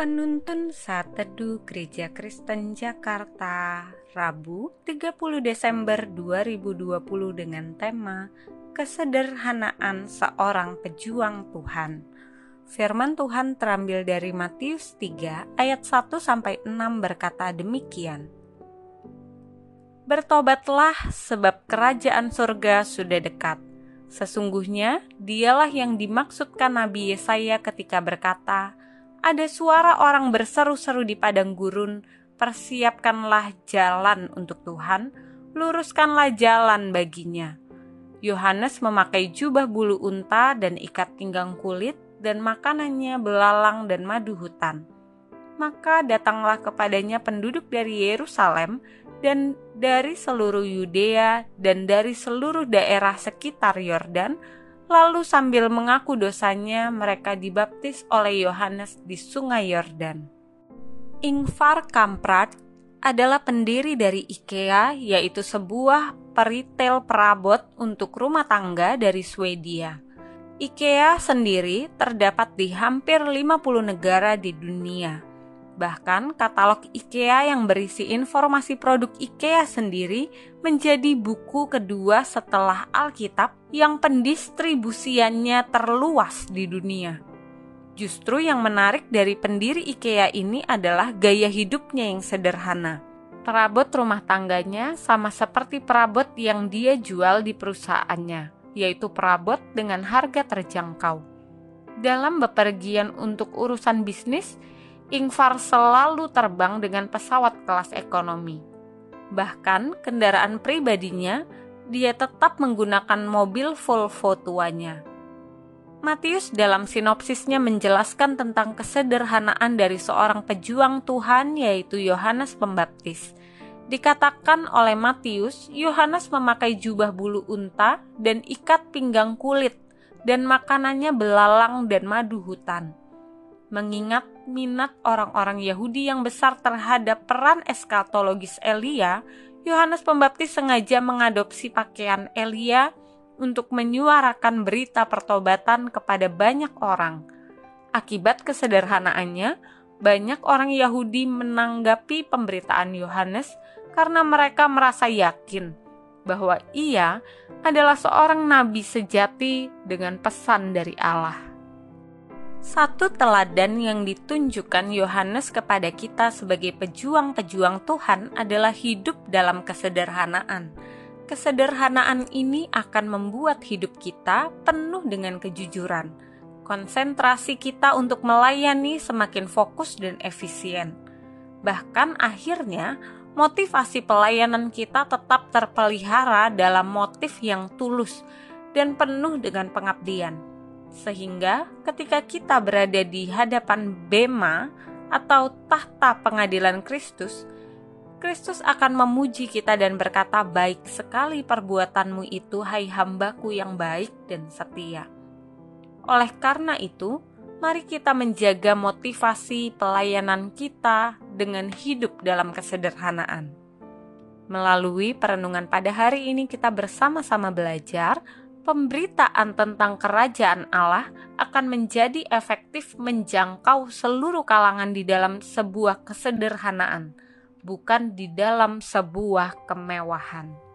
Penuntun Saat Teduh Gereja Kristen Jakarta Rabu 30 Desember 2020 dengan tema Kesederhanaan Seorang Pejuang Tuhan. Firman Tuhan terambil dari Matius 3 ayat 1 sampai 6 berkata demikian. Bertobatlah sebab kerajaan surga sudah dekat. Sesungguhnya dialah yang dimaksudkan Nabi Yesaya ketika berkata, ada suara orang berseru-seru di padang gurun, persiapkanlah jalan untuk Tuhan, luruskanlah jalan baginya. Yohanes memakai jubah bulu unta dan ikat pinggang kulit, dan makanannya belalang dan madu hutan. Maka datanglah kepadanya penduduk dari Yerusalem dan dari seluruh Yudea dan dari seluruh daerah sekitar Yordan, Lalu sambil mengaku dosanya, mereka dibaptis oleh Yohanes di Sungai Yordan. Ingvar Kamprad adalah pendiri dari IKEA, yaitu sebuah peritel perabot untuk rumah tangga dari Swedia. IKEA sendiri terdapat di hampir 50 negara di dunia. Bahkan katalog IKEA yang berisi informasi produk IKEA sendiri menjadi buku kedua setelah Alkitab yang pendistribusiannya terluas di dunia. Justru yang menarik dari pendiri IKEA ini adalah gaya hidupnya yang sederhana. Perabot rumah tangganya sama seperti perabot yang dia jual di perusahaannya, yaitu perabot dengan harga terjangkau. Dalam bepergian untuk urusan bisnis, Ingvar selalu terbang dengan pesawat kelas ekonomi. Bahkan kendaraan pribadinya, dia tetap menggunakan mobil Volvo tuanya. Matius dalam sinopsisnya menjelaskan tentang kesederhanaan dari seorang pejuang Tuhan yaitu Yohanes Pembaptis. Dikatakan oleh Matius, Yohanes memakai jubah bulu unta dan ikat pinggang kulit dan makanannya belalang dan madu hutan mengingat minat orang-orang Yahudi yang besar terhadap peran eskatologis Elia, Yohanes Pembaptis sengaja mengadopsi pakaian Elia untuk menyuarakan berita pertobatan kepada banyak orang. Akibat kesederhanaannya, banyak orang Yahudi menanggapi pemberitaan Yohanes karena mereka merasa yakin bahwa ia adalah seorang nabi sejati dengan pesan dari Allah. Satu teladan yang ditunjukkan Yohanes kepada kita sebagai pejuang-pejuang Tuhan adalah hidup dalam kesederhanaan. Kesederhanaan ini akan membuat hidup kita penuh dengan kejujuran. Konsentrasi kita untuk melayani semakin fokus dan efisien. Bahkan akhirnya, motivasi pelayanan kita tetap terpelihara dalam motif yang tulus dan penuh dengan pengabdian sehingga ketika kita berada di hadapan bema atau tahta pengadilan Kristus, Kristus akan memuji kita dan berkata, "Baik sekali perbuatanmu itu, hai hambaku yang baik dan setia." Oleh karena itu, mari kita menjaga motivasi pelayanan kita dengan hidup dalam kesederhanaan. Melalui perenungan pada hari ini, kita bersama-sama belajar pemberitaan tentang kerajaan Allah akan menjadi efektif menjangkau seluruh kalangan di dalam sebuah kesederhanaan, bukan di dalam sebuah kemewahan.